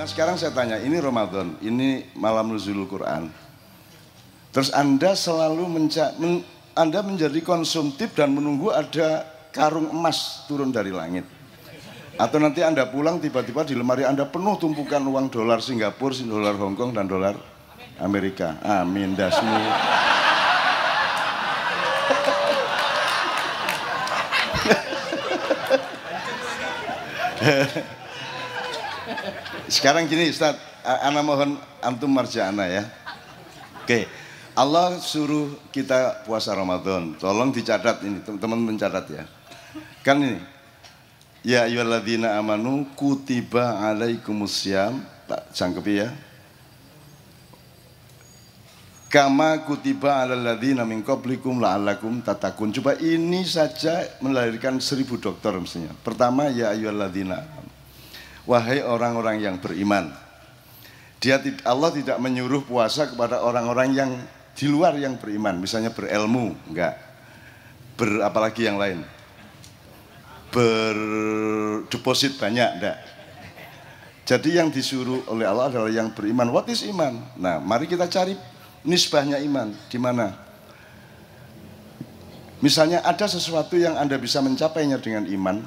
Nah sekarang saya tanya, ini Ramadan, ini malam nuzul Quran. Terus Anda selalu menca men Anda menjadi konsumtif dan menunggu ada karung emas turun dari langit. Atau nanti Anda pulang tiba-tiba di lemari Anda penuh tumpukan uang dolar Singapura, dolar Hong Kong, dan dolar Amerika. Amin, dasmu. Sekarang gini Ustaz, Ana mohon antum marjana ya. Oke, Allah suruh kita puasa Ramadan. Tolong dicatat ini, teman-teman mencatat ya. Kan ini, Ya ayyuhalladzina amanu kutiba alaikumusiyam. Tak cangkepi ya. Kama kutiba ala ladzina min qablikum la'allakum tatakun. Coba ini saja melahirkan seribu dokter mestinya. Pertama ya ayyuhalladzina Wahai orang-orang yang beriman. Dia Allah tidak menyuruh puasa kepada orang-orang yang di luar yang beriman, misalnya berilmu, enggak. Ber apalagi yang lain. Berdeposit banyak, enggak. Jadi yang disuruh oleh Allah adalah yang beriman. What is iman? Nah, mari kita cari nisbahnya iman di mana? Misalnya ada sesuatu yang Anda bisa mencapainya dengan iman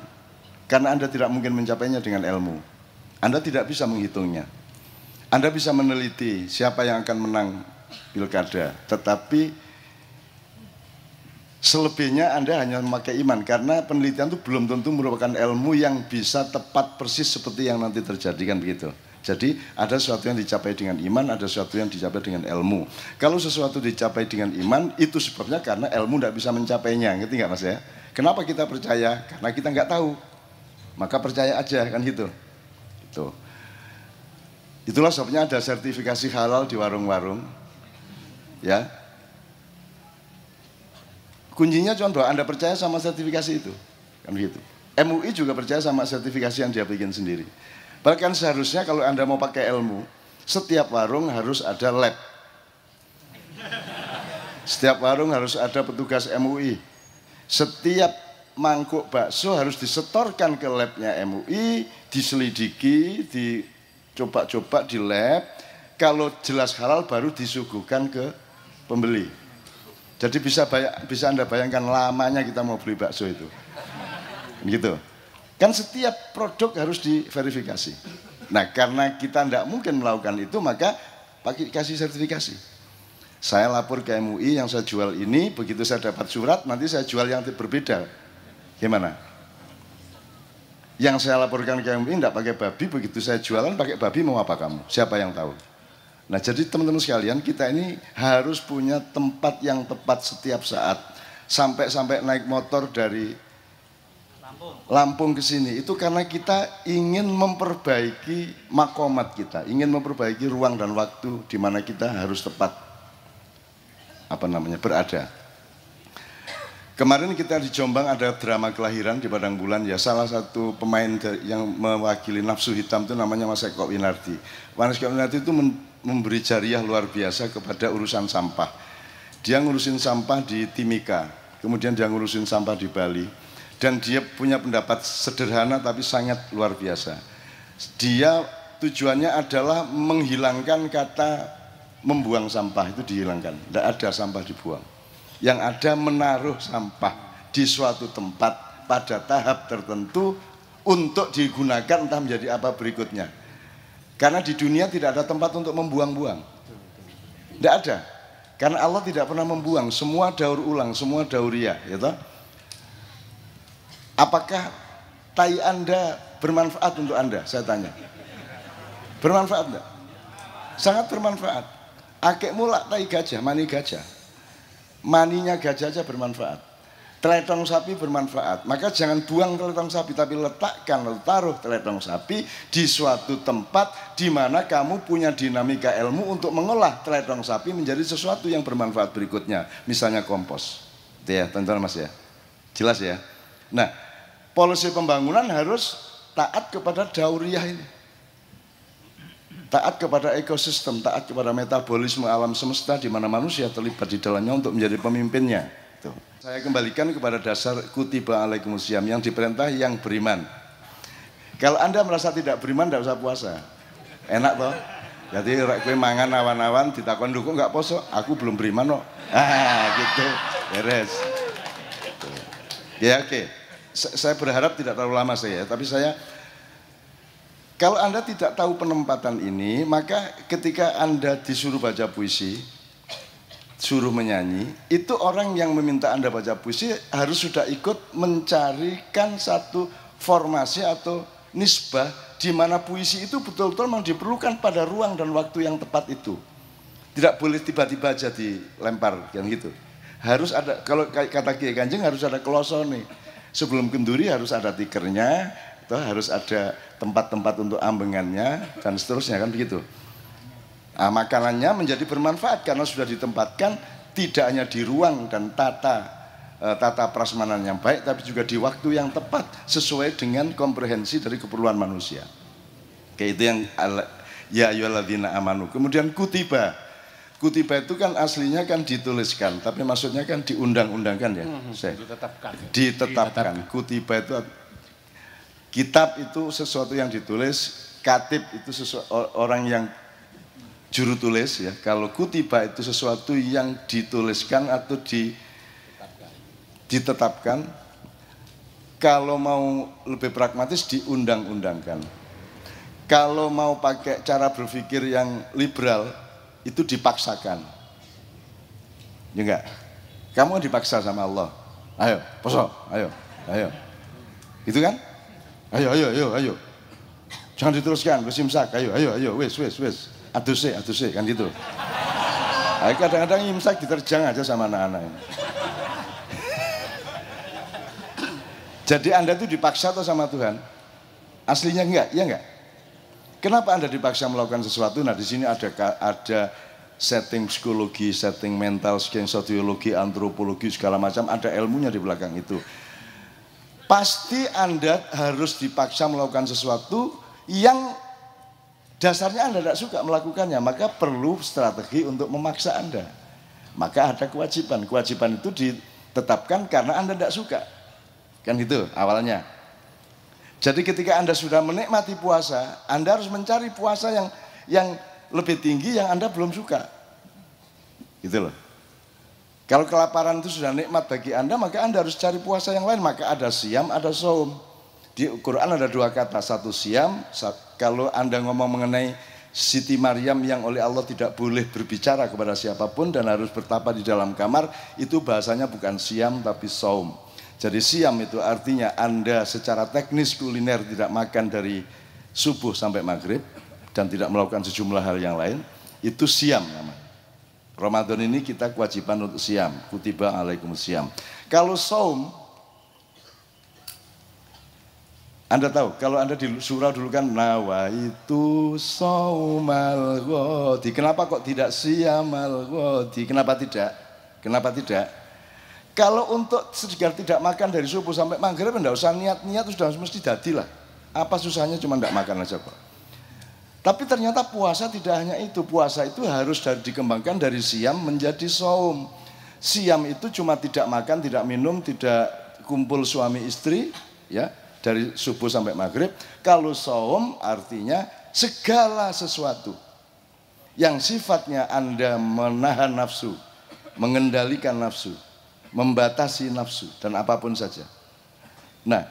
karena Anda tidak mungkin mencapainya dengan ilmu. Anda tidak bisa menghitungnya. Anda bisa meneliti siapa yang akan menang pilkada, tetapi selebihnya Anda hanya memakai iman karena penelitian itu belum tentu merupakan ilmu yang bisa tepat persis seperti yang nanti terjadi kan begitu. Jadi ada sesuatu yang dicapai dengan iman, ada sesuatu yang dicapai dengan ilmu. Kalau sesuatu dicapai dengan iman, itu sebabnya karena ilmu tidak bisa mencapainya, ngerti nggak mas ya? Kenapa kita percaya? Karena kita nggak tahu. Maka percaya aja kan gitu. Itu. Itulah sebabnya ada sertifikasi halal di warung-warung. Ya. Kuncinya cuma bahwa Anda percaya sama sertifikasi itu. Kan gitu. MUI juga percaya sama sertifikasi yang dia bikin sendiri. Bahkan seharusnya kalau Anda mau pakai ilmu, setiap warung harus ada lab. Setiap warung harus ada petugas MUI. Setiap mangkuk bakso harus disetorkan ke labnya MUI, diselidiki, dicoba-coba di lab. Kalau jelas halal baru disuguhkan ke pembeli. Jadi bisa bisa Anda bayangkan lamanya kita mau beli bakso itu. Gitu. Kan setiap produk harus diverifikasi. Nah karena kita tidak mungkin melakukan itu maka pakai kasih sertifikasi. Saya lapor ke MUI yang saya jual ini, begitu saya dapat surat nanti saya jual yang berbeda. Gimana? Yang saya laporkan ke MUI tidak pakai babi, begitu saya jualan pakai babi mau apa kamu? Siapa yang tahu? Nah jadi teman-teman sekalian kita ini harus punya tempat yang tepat setiap saat. Sampai-sampai naik motor dari Lampung ke sini itu karena kita ingin memperbaiki makomat kita, ingin memperbaiki ruang dan waktu di mana kita harus tepat apa namanya berada. Kemarin kita di Jombang ada drama kelahiran di Padang Bulan ya salah satu pemain yang mewakili nafsu hitam itu namanya Mas Eko Winardi. Mas Eko Winardi itu memberi jariah luar biasa kepada urusan sampah. Dia ngurusin sampah di Timika, kemudian dia ngurusin sampah di Bali dan dia punya pendapat sederhana tapi sangat luar biasa. Dia tujuannya adalah menghilangkan kata membuang sampah itu dihilangkan. Tidak ada sampah dibuang. Yang ada menaruh sampah di suatu tempat pada tahap tertentu untuk digunakan entah menjadi apa berikutnya. Karena di dunia tidak ada tempat untuk membuang-buang. Tidak ada. Karena Allah tidak pernah membuang, semua daur ulang, semua dauria, ya toh? Apakah tai Anda bermanfaat untuk Anda? Saya tanya. Bermanfaat enggak? Sangat bermanfaat. Akek mulak tai gajah, mani gajah. Maninya gajah aja bermanfaat. Teletong sapi bermanfaat. Maka jangan buang teletong sapi, tapi letakkan, taruh teletong sapi di suatu tempat di mana kamu punya dinamika ilmu untuk mengolah teletong sapi menjadi sesuatu yang bermanfaat berikutnya. Misalnya kompos. Itu ya, teman-teman mas ya. Jelas ya. Nah, polisi pembangunan harus taat kepada dauriah ini. Taat kepada ekosistem, taat kepada metabolisme alam semesta di mana manusia terlibat di dalamnya untuk menjadi pemimpinnya. Tuh. Saya kembalikan kepada dasar kutiba alaikumusiyam yang diperintah yang beriman. Kalau Anda merasa tidak beriman, tidak usah puasa. Enak toh? Jadi rek mangan awan-awan ditakon kok nggak poso, aku belum beriman kok. Ah, gitu. Beres. Ya oke. Okay. Saya berharap tidak terlalu lama saya, tapi saya kalau Anda tidak tahu penempatan ini, maka ketika Anda disuruh baca puisi, suruh menyanyi, itu orang yang meminta Anda baca puisi harus sudah ikut mencarikan satu formasi atau nisbah di mana puisi itu betul-betul memang diperlukan pada ruang dan waktu yang tepat itu. Tidak boleh tiba-tiba aja dilempar yang gitu. Harus ada kalau kata Kiai Kanjeng harus ada nih. Sebelum kenduri harus ada tikernya, atau harus ada tempat-tempat untuk ambengannya dan seterusnya kan begitu. Nah, makanannya menjadi bermanfaat karena sudah ditempatkan tidak hanya di ruang dan tata Eh, tata prasmanan yang baik tapi juga di waktu yang tepat sesuai dengan komprehensi dari keperluan manusia. Kayak itu yang ya ayyuhalladzina amanu. Kemudian kutiba. Kutiba itu kan aslinya kan dituliskan, tapi maksudnya kan diundang-undangkan ya. Hmm, saya. Ditetapkan. Ditetapkan. Kutiba itu kitab itu sesuatu yang ditulis, katib itu sesuatu, orang yang juru tulis ya. Kalau kutiba itu sesuatu yang dituliskan atau di ditetapkan kalau mau lebih pragmatis diundang-undangkan. Kalau mau pakai cara berpikir yang liberal itu dipaksakan. Ya enggak? Kamu dipaksa sama Allah. Ayo poso ayo ayo. Itu kan ayo ayo ayo ayo jangan diteruskan wis imsak ayo ayo ayo wis wis wis aduse aduse kan gitu kadang-kadang imsak diterjang aja sama anak-anak Jadi Anda itu dipaksa atau sama Tuhan? Aslinya enggak, ya enggak? Kenapa Anda dipaksa melakukan sesuatu? Nah, di sini ada ada setting psikologi, setting mental, setting sosiologi, antropologi segala macam, ada ilmunya di belakang itu. Pasti Anda harus dipaksa melakukan sesuatu yang dasarnya Anda tidak suka melakukannya, maka perlu strategi untuk memaksa Anda. Maka ada kewajiban. Kewajiban itu ditetapkan karena Anda tidak suka. Kan itu awalnya. Jadi ketika Anda sudah menikmati puasa, Anda harus mencari puasa yang yang lebih tinggi yang Anda belum suka. Gitu loh. Kalau kelaparan itu sudah nikmat bagi Anda, maka Anda harus cari puasa yang lain. Maka ada siam, ada saum. Di Quran ada dua kata, satu siam. Kalau Anda ngomong mengenai Siti Maryam yang oleh Allah tidak boleh berbicara kepada siapa pun dan harus bertapa di dalam kamar, itu bahasanya bukan siam tapi saum. Jadi siam itu artinya Anda secara teknis kuliner tidak makan dari subuh sampai maghrib dan tidak melakukan sejumlah hal yang lain, itu siam namanya. Ramadan ini kita kewajiban untuk siam, kutiba alaikum siam. Kalau saum, anda tahu, kalau Anda di surau dulu kan nawa itu saumal ghodi. Kenapa kok tidak siamal ghodi? Kenapa tidak? Kenapa tidak? Kalau untuk segar tidak makan dari subuh sampai maghrib, enggak usah niat-niat sudah mesti jadi lah. Apa susahnya cuma enggak makan aja kok. Tapi ternyata puasa tidak hanya itu. Puasa itu harus dari, dikembangkan dari siam menjadi saum. Siam itu cuma tidak makan, tidak minum, tidak kumpul suami istri, ya dari subuh sampai maghrib. Kalau saum artinya segala sesuatu yang sifatnya Anda menahan nafsu, mengendalikan nafsu, membatasi nafsu dan apa pun saja. Nah,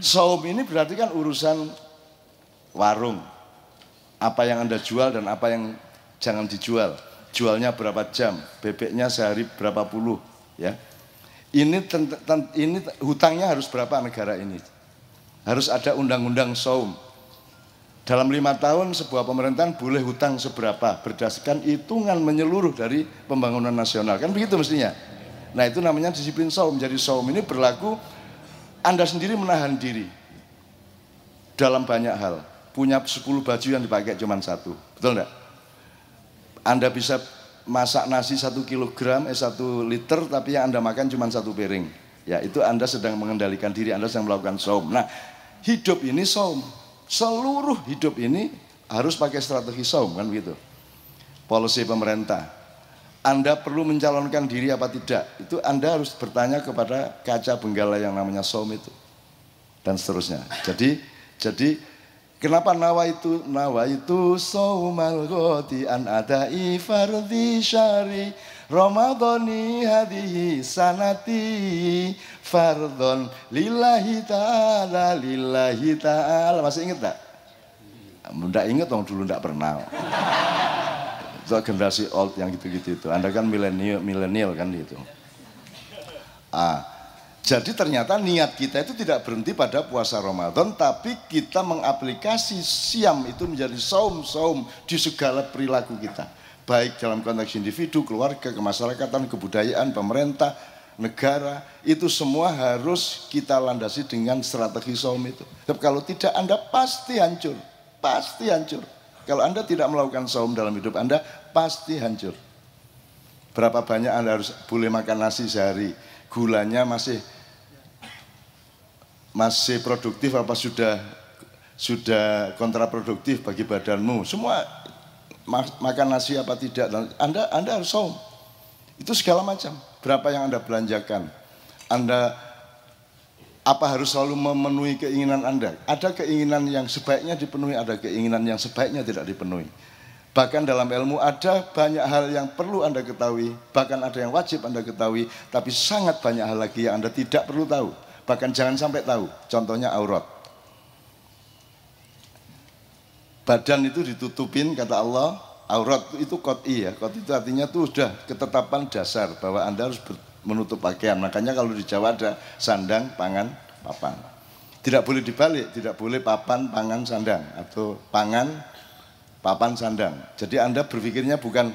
saum ini berarti kan urusan warung. Apa yang Anda jual dan apa yang jangan dijual. Jualnya berapa jam, bebeknya sehari berapa puluh, ya. Ini ini hutangnya harus berapa negara ini? Harus ada undang-undang saum. Dalam lima tahun sebuah pemerintahan boleh hutang seberapa berdasarkan hitungan menyeluruh dari pembangunan nasional kan begitu mestinya. Nah itu namanya disiplin saum. Jadi saum ini berlaku Anda sendiri menahan diri dalam banyak hal. Punya 10 baju yang dipakai cuma satu. Betul enggak? Anda bisa masak nasi satu kilogram, eh satu liter, tapi yang Anda makan cuma satu piring. Ya itu Anda sedang mengendalikan diri, Anda sedang melakukan saum. Nah hidup ini saum. Seluruh hidup ini harus pakai strategi saum kan begitu. Polisi pemerintah, anda perlu mencalonkan diri apa tidak, itu Anda harus bertanya kepada kaca benggala yang namanya som itu dan seterusnya. Jadi jadi Kenapa nawa itu? Nawa itu saumal ghoti an adai fardhi syari. Ramadhani hadihi sanati fardhon. Lillahi ta'ala lillahi ta'ala. Masih inget tak? Tidak inget dong dulu tidak pernah. Itu generasi old yang gitu-gitu itu. Anda kan milenial milenial kan itu. Ah jadi ternyata niat kita itu tidak berhenti pada puasa Ramadan, tapi kita mengaplikasi siam itu menjadi saum-saum di segala perilaku kita. Baik dalam konteks individu, keluarga, kemasyarakatan, kebudayaan, pemerintah, negara, itu semua harus kita landasi dengan strategi saum itu. Tapi kalau tidak Anda pasti hancur, pasti hancur. Kalau Anda tidak melakukan saum dalam hidup Anda, pasti hancur. Berapa banyak Anda harus boleh makan nasi sehari, gulanya masih masih produktif apa sudah sudah kontraproduktif bagi badanmu? Semua makan nasi apa tidak? Anda anda harus saum. Itu segala macam. Berapa yang anda belanjakan? Anda apa harus selalu memenuhi keinginan anda? Ada keinginan yang sebaiknya dipenuhi ada keinginan yang sebaiknya tidak dipenuhi. Bahkan dalam ilmu ada banyak hal yang perlu anda ketahui bahkan ada yang wajib anda ketahui tapi sangat banyak hal lagi yang anda tidak perlu tahu bahkan jangan sampai tahu. Contohnya aurat. Badan itu ditutupin kata Allah, aurat itu koti ya. Kot itu artinya tuh sudah ketetapan dasar bahwa Anda harus menutup pakaian. Makanya kalau di Jawa ada sandang, pangan, papan. Tidak boleh dibalik, tidak boleh papan, pangan, sandang atau pangan, papan, sandang. Jadi Anda berpikirnya bukan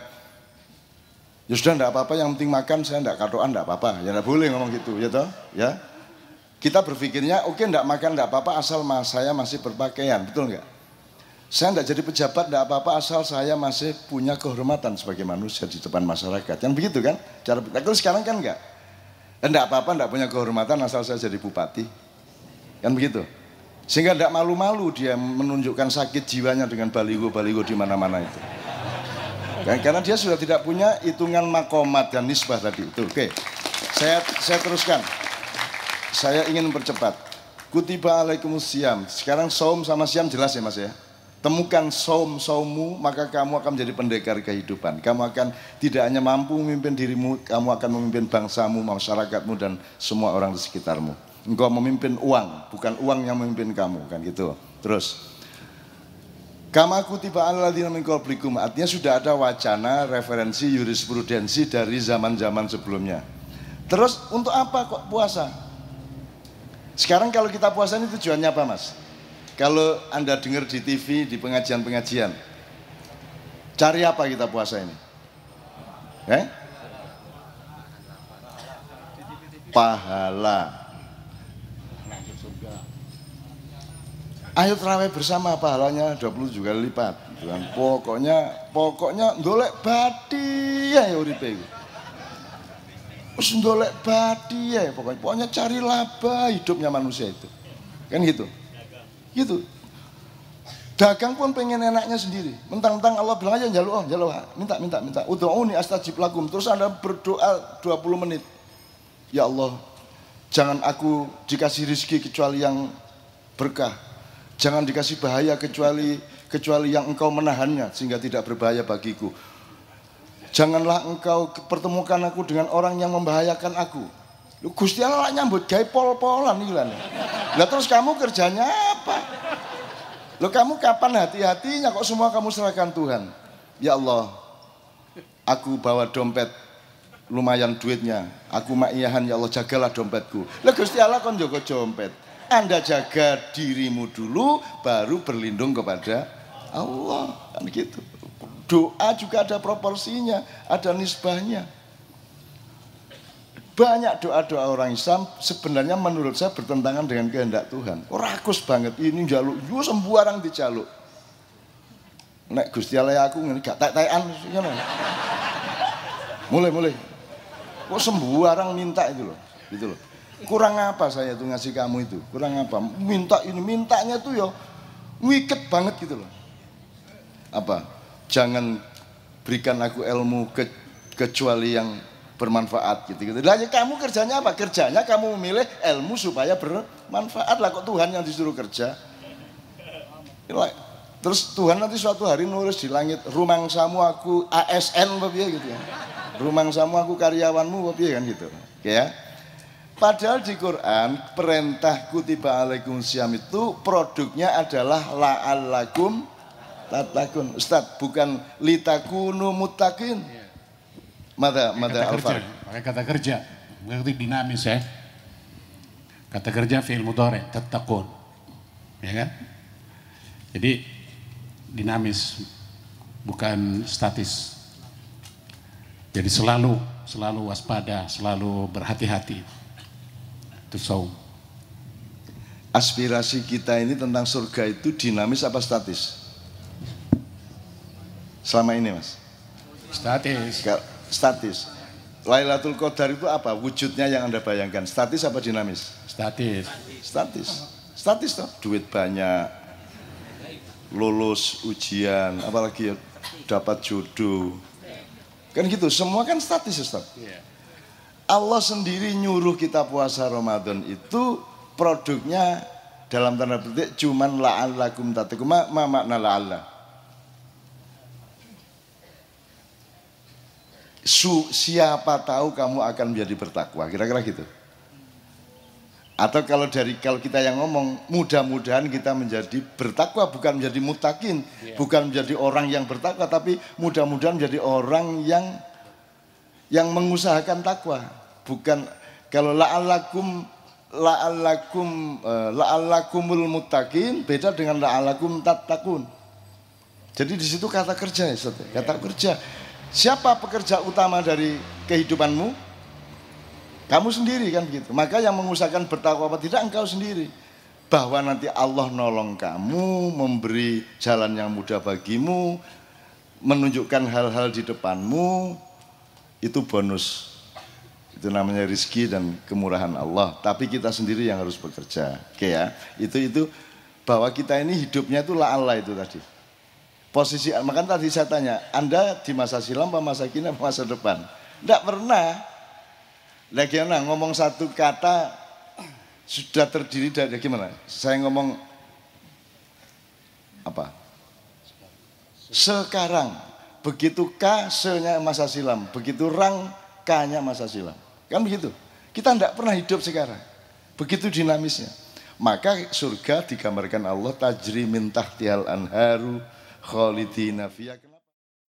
ya sudah enggak apa-apa yang penting makan saya enggak katoan enggak apa-apa. Ya enggak boleh ngomong gitu ya toh, ya. Kita berpikirnya, oke okay, enggak makan enggak apa-apa asal saya masih berpakaian, betul enggak? Saya enggak jadi pejabat enggak apa-apa asal saya masih punya kehormatan sebagai manusia di depan masyarakat. Yang begitu kan? Cara kalau sekarang kan enggak. Enggak apa-apa enggak punya kehormatan asal saya jadi bupati. Kan begitu? Sehingga enggak malu-malu dia menunjukkan sakit jiwanya dengan baligo-baligo di mana-mana itu. Kan? Karena dia sudah tidak punya hitungan makomat dan nisbah tadi itu. Oke, saya saya teruskan saya ingin mempercepat. Kutiba alaikumusiyam. Sekarang saum sama siam jelas ya mas ya. Temukan saum saummu maka kamu akan menjadi pendekar kehidupan. Kamu akan tidak hanya mampu memimpin dirimu, kamu akan memimpin bangsamu, masyarakatmu dan semua orang di sekitarmu. Engkau memimpin uang, bukan uang yang memimpin kamu kan gitu. Terus Kama kutiba alladzina min qablikum artinya sudah ada wacana referensi jurisprudensi dari zaman-zaman sebelumnya. Terus untuk apa kok puasa? Sekarang kalau kita puasa ini tujuannya apa mas? Kalau Anda dengar di TV, di pengajian-pengajian, cari apa kita puasa ini? Eh? Pahala. Ayo terawih bersama pahalanya 20 juga lipat. Pokoknya pokoknya dolek bati ya uripe Wis ndolek badi ya pokoknya. Pokoknya cari laba hidupnya manusia itu. Kan gitu. Gitu. Dagang pun pengen enaknya sendiri. Mentang-mentang Allah bilang aja jaluk, oh, jaluk, minta, minta, minta. Udhu'uni astajib lakum. Terus Anda berdoa 20 menit. Ya Allah, jangan aku dikasih rizki kecuali yang berkah. Jangan dikasih bahaya kecuali kecuali yang engkau menahannya sehingga tidak berbahaya bagiku. Janganlah engkau pertemukan aku dengan orang yang membahayakan aku. Lu Gusti Allah nyambut gawe pol-polan iki lah. Lah terus kamu kerjanya apa? Lo kamu kapan hati-hatinya kok semua kamu serahkan Tuhan? Ya Allah, aku bawa dompet lumayan duitnya. Aku makiyahan ya Allah jagalah dompetku. Lah Gusti Allah kon jaga dompet. Anda jaga dirimu dulu baru berlindung kepada Allah. Kan gitu. Doa juga ada proporsinya, ada nisbahnya. Banyak doa-doa orang Islam sebenarnya menurut saya bertentangan dengan kehendak Tuhan. Oh, rakus banget ini jaluk, yo sembarang dijaluk. Nek Gusti Allah aku ngene gak tak-takan Mulai mulai. Kok sembarang minta itu loh, gitu loh. Kurang apa saya tuh ngasih kamu itu? Kurang apa? Minta ini, mintanya tuh yo wicked banget gitu loh. Apa? Jangan berikan aku ilmu ke, kecuali yang bermanfaat gitu gitu. Lah ya kamu kerjanya apa? Kerjanya kamu memilih ilmu supaya bermanfaat lah kok Tuhan yang disuruh kerja. Terus Tuhan nanti suatu hari nulis di langit, rumang samu aku ASN apa gitu ya. Rumang samu aku karyawanmu apa kan gitu. Ya. Padahal di Quran perintah kutiba alaikum siam itu produknya adalah la'allakum tatakun. Ustaz, bukan litakunu mutakin. Mada, mada alfa. Pakai kata kerja. Berarti dinamis ya. Kata kerja fi'il mudhari, tatakun. Ya kan? Jadi dinamis bukan statis. Jadi selalu selalu waspada, selalu berhati-hati itu saum. Aspirasi kita ini tentang surga itu dinamis apa statis? Selama ini mas? Statis. Statis. Lailatul Qadar itu apa? Wujudnya yang anda bayangkan, statis apa dinamis? Statis. Statis. Statis toh, duit banyak, lulus ujian, apalagi dapat jodoh. Kan gitu, semua kan statis Ustaz. Yeah. Allah sendiri nyuruh kita puasa Ramadan itu produknya dalam tanda petik cuman la'allakum tattaqun. Ma, ma makna la'alla? Su, siapa tahu kamu akan menjadi bertakwa, kira-kira gitu. Atau kalau dari kalau kita yang ngomong, mudah-mudahan kita menjadi bertakwa bukan menjadi mutakin, yeah. bukan menjadi orang yang bertakwa, tapi mudah-mudahan menjadi orang yang yang mengusahakan takwa bukan kalau la'allakum la'allakum uh, la'allakumul muttaqin beda dengan la'allakum tattaqun. Jadi di situ kata kerja ya, kata kerja. Siapa pekerja utama dari kehidupanmu? Kamu sendiri kan begitu. Maka yang mengusahakan bertakwa apa tidak engkau sendiri. Bahwa nanti Allah nolong kamu, memberi jalan yang mudah bagimu, menunjukkan hal-hal di depanmu, itu bonus. Itu namanya rizki dan kemurahan Allah. Tapi kita sendiri yang harus bekerja. Oke ya. Itu itu bahwa kita ini hidupnya itu la Allah itu tadi. Posisi makanya tadi saya tanya, Anda di masa silam apa masa kini apa masa depan? Tidak pernah. Lagi nah, ngomong satu kata sudah terdiri dari gimana? Saya ngomong apa? Sekarang Begitu K, se-nya masa silam. Begitu rang, K-nya masa silam. Kan begitu. Kita tidak pernah hidup sekarang. Begitu dinamisnya. Maka surga digambarkan Allah tajri min tahtihal anharu khalidina fiyah.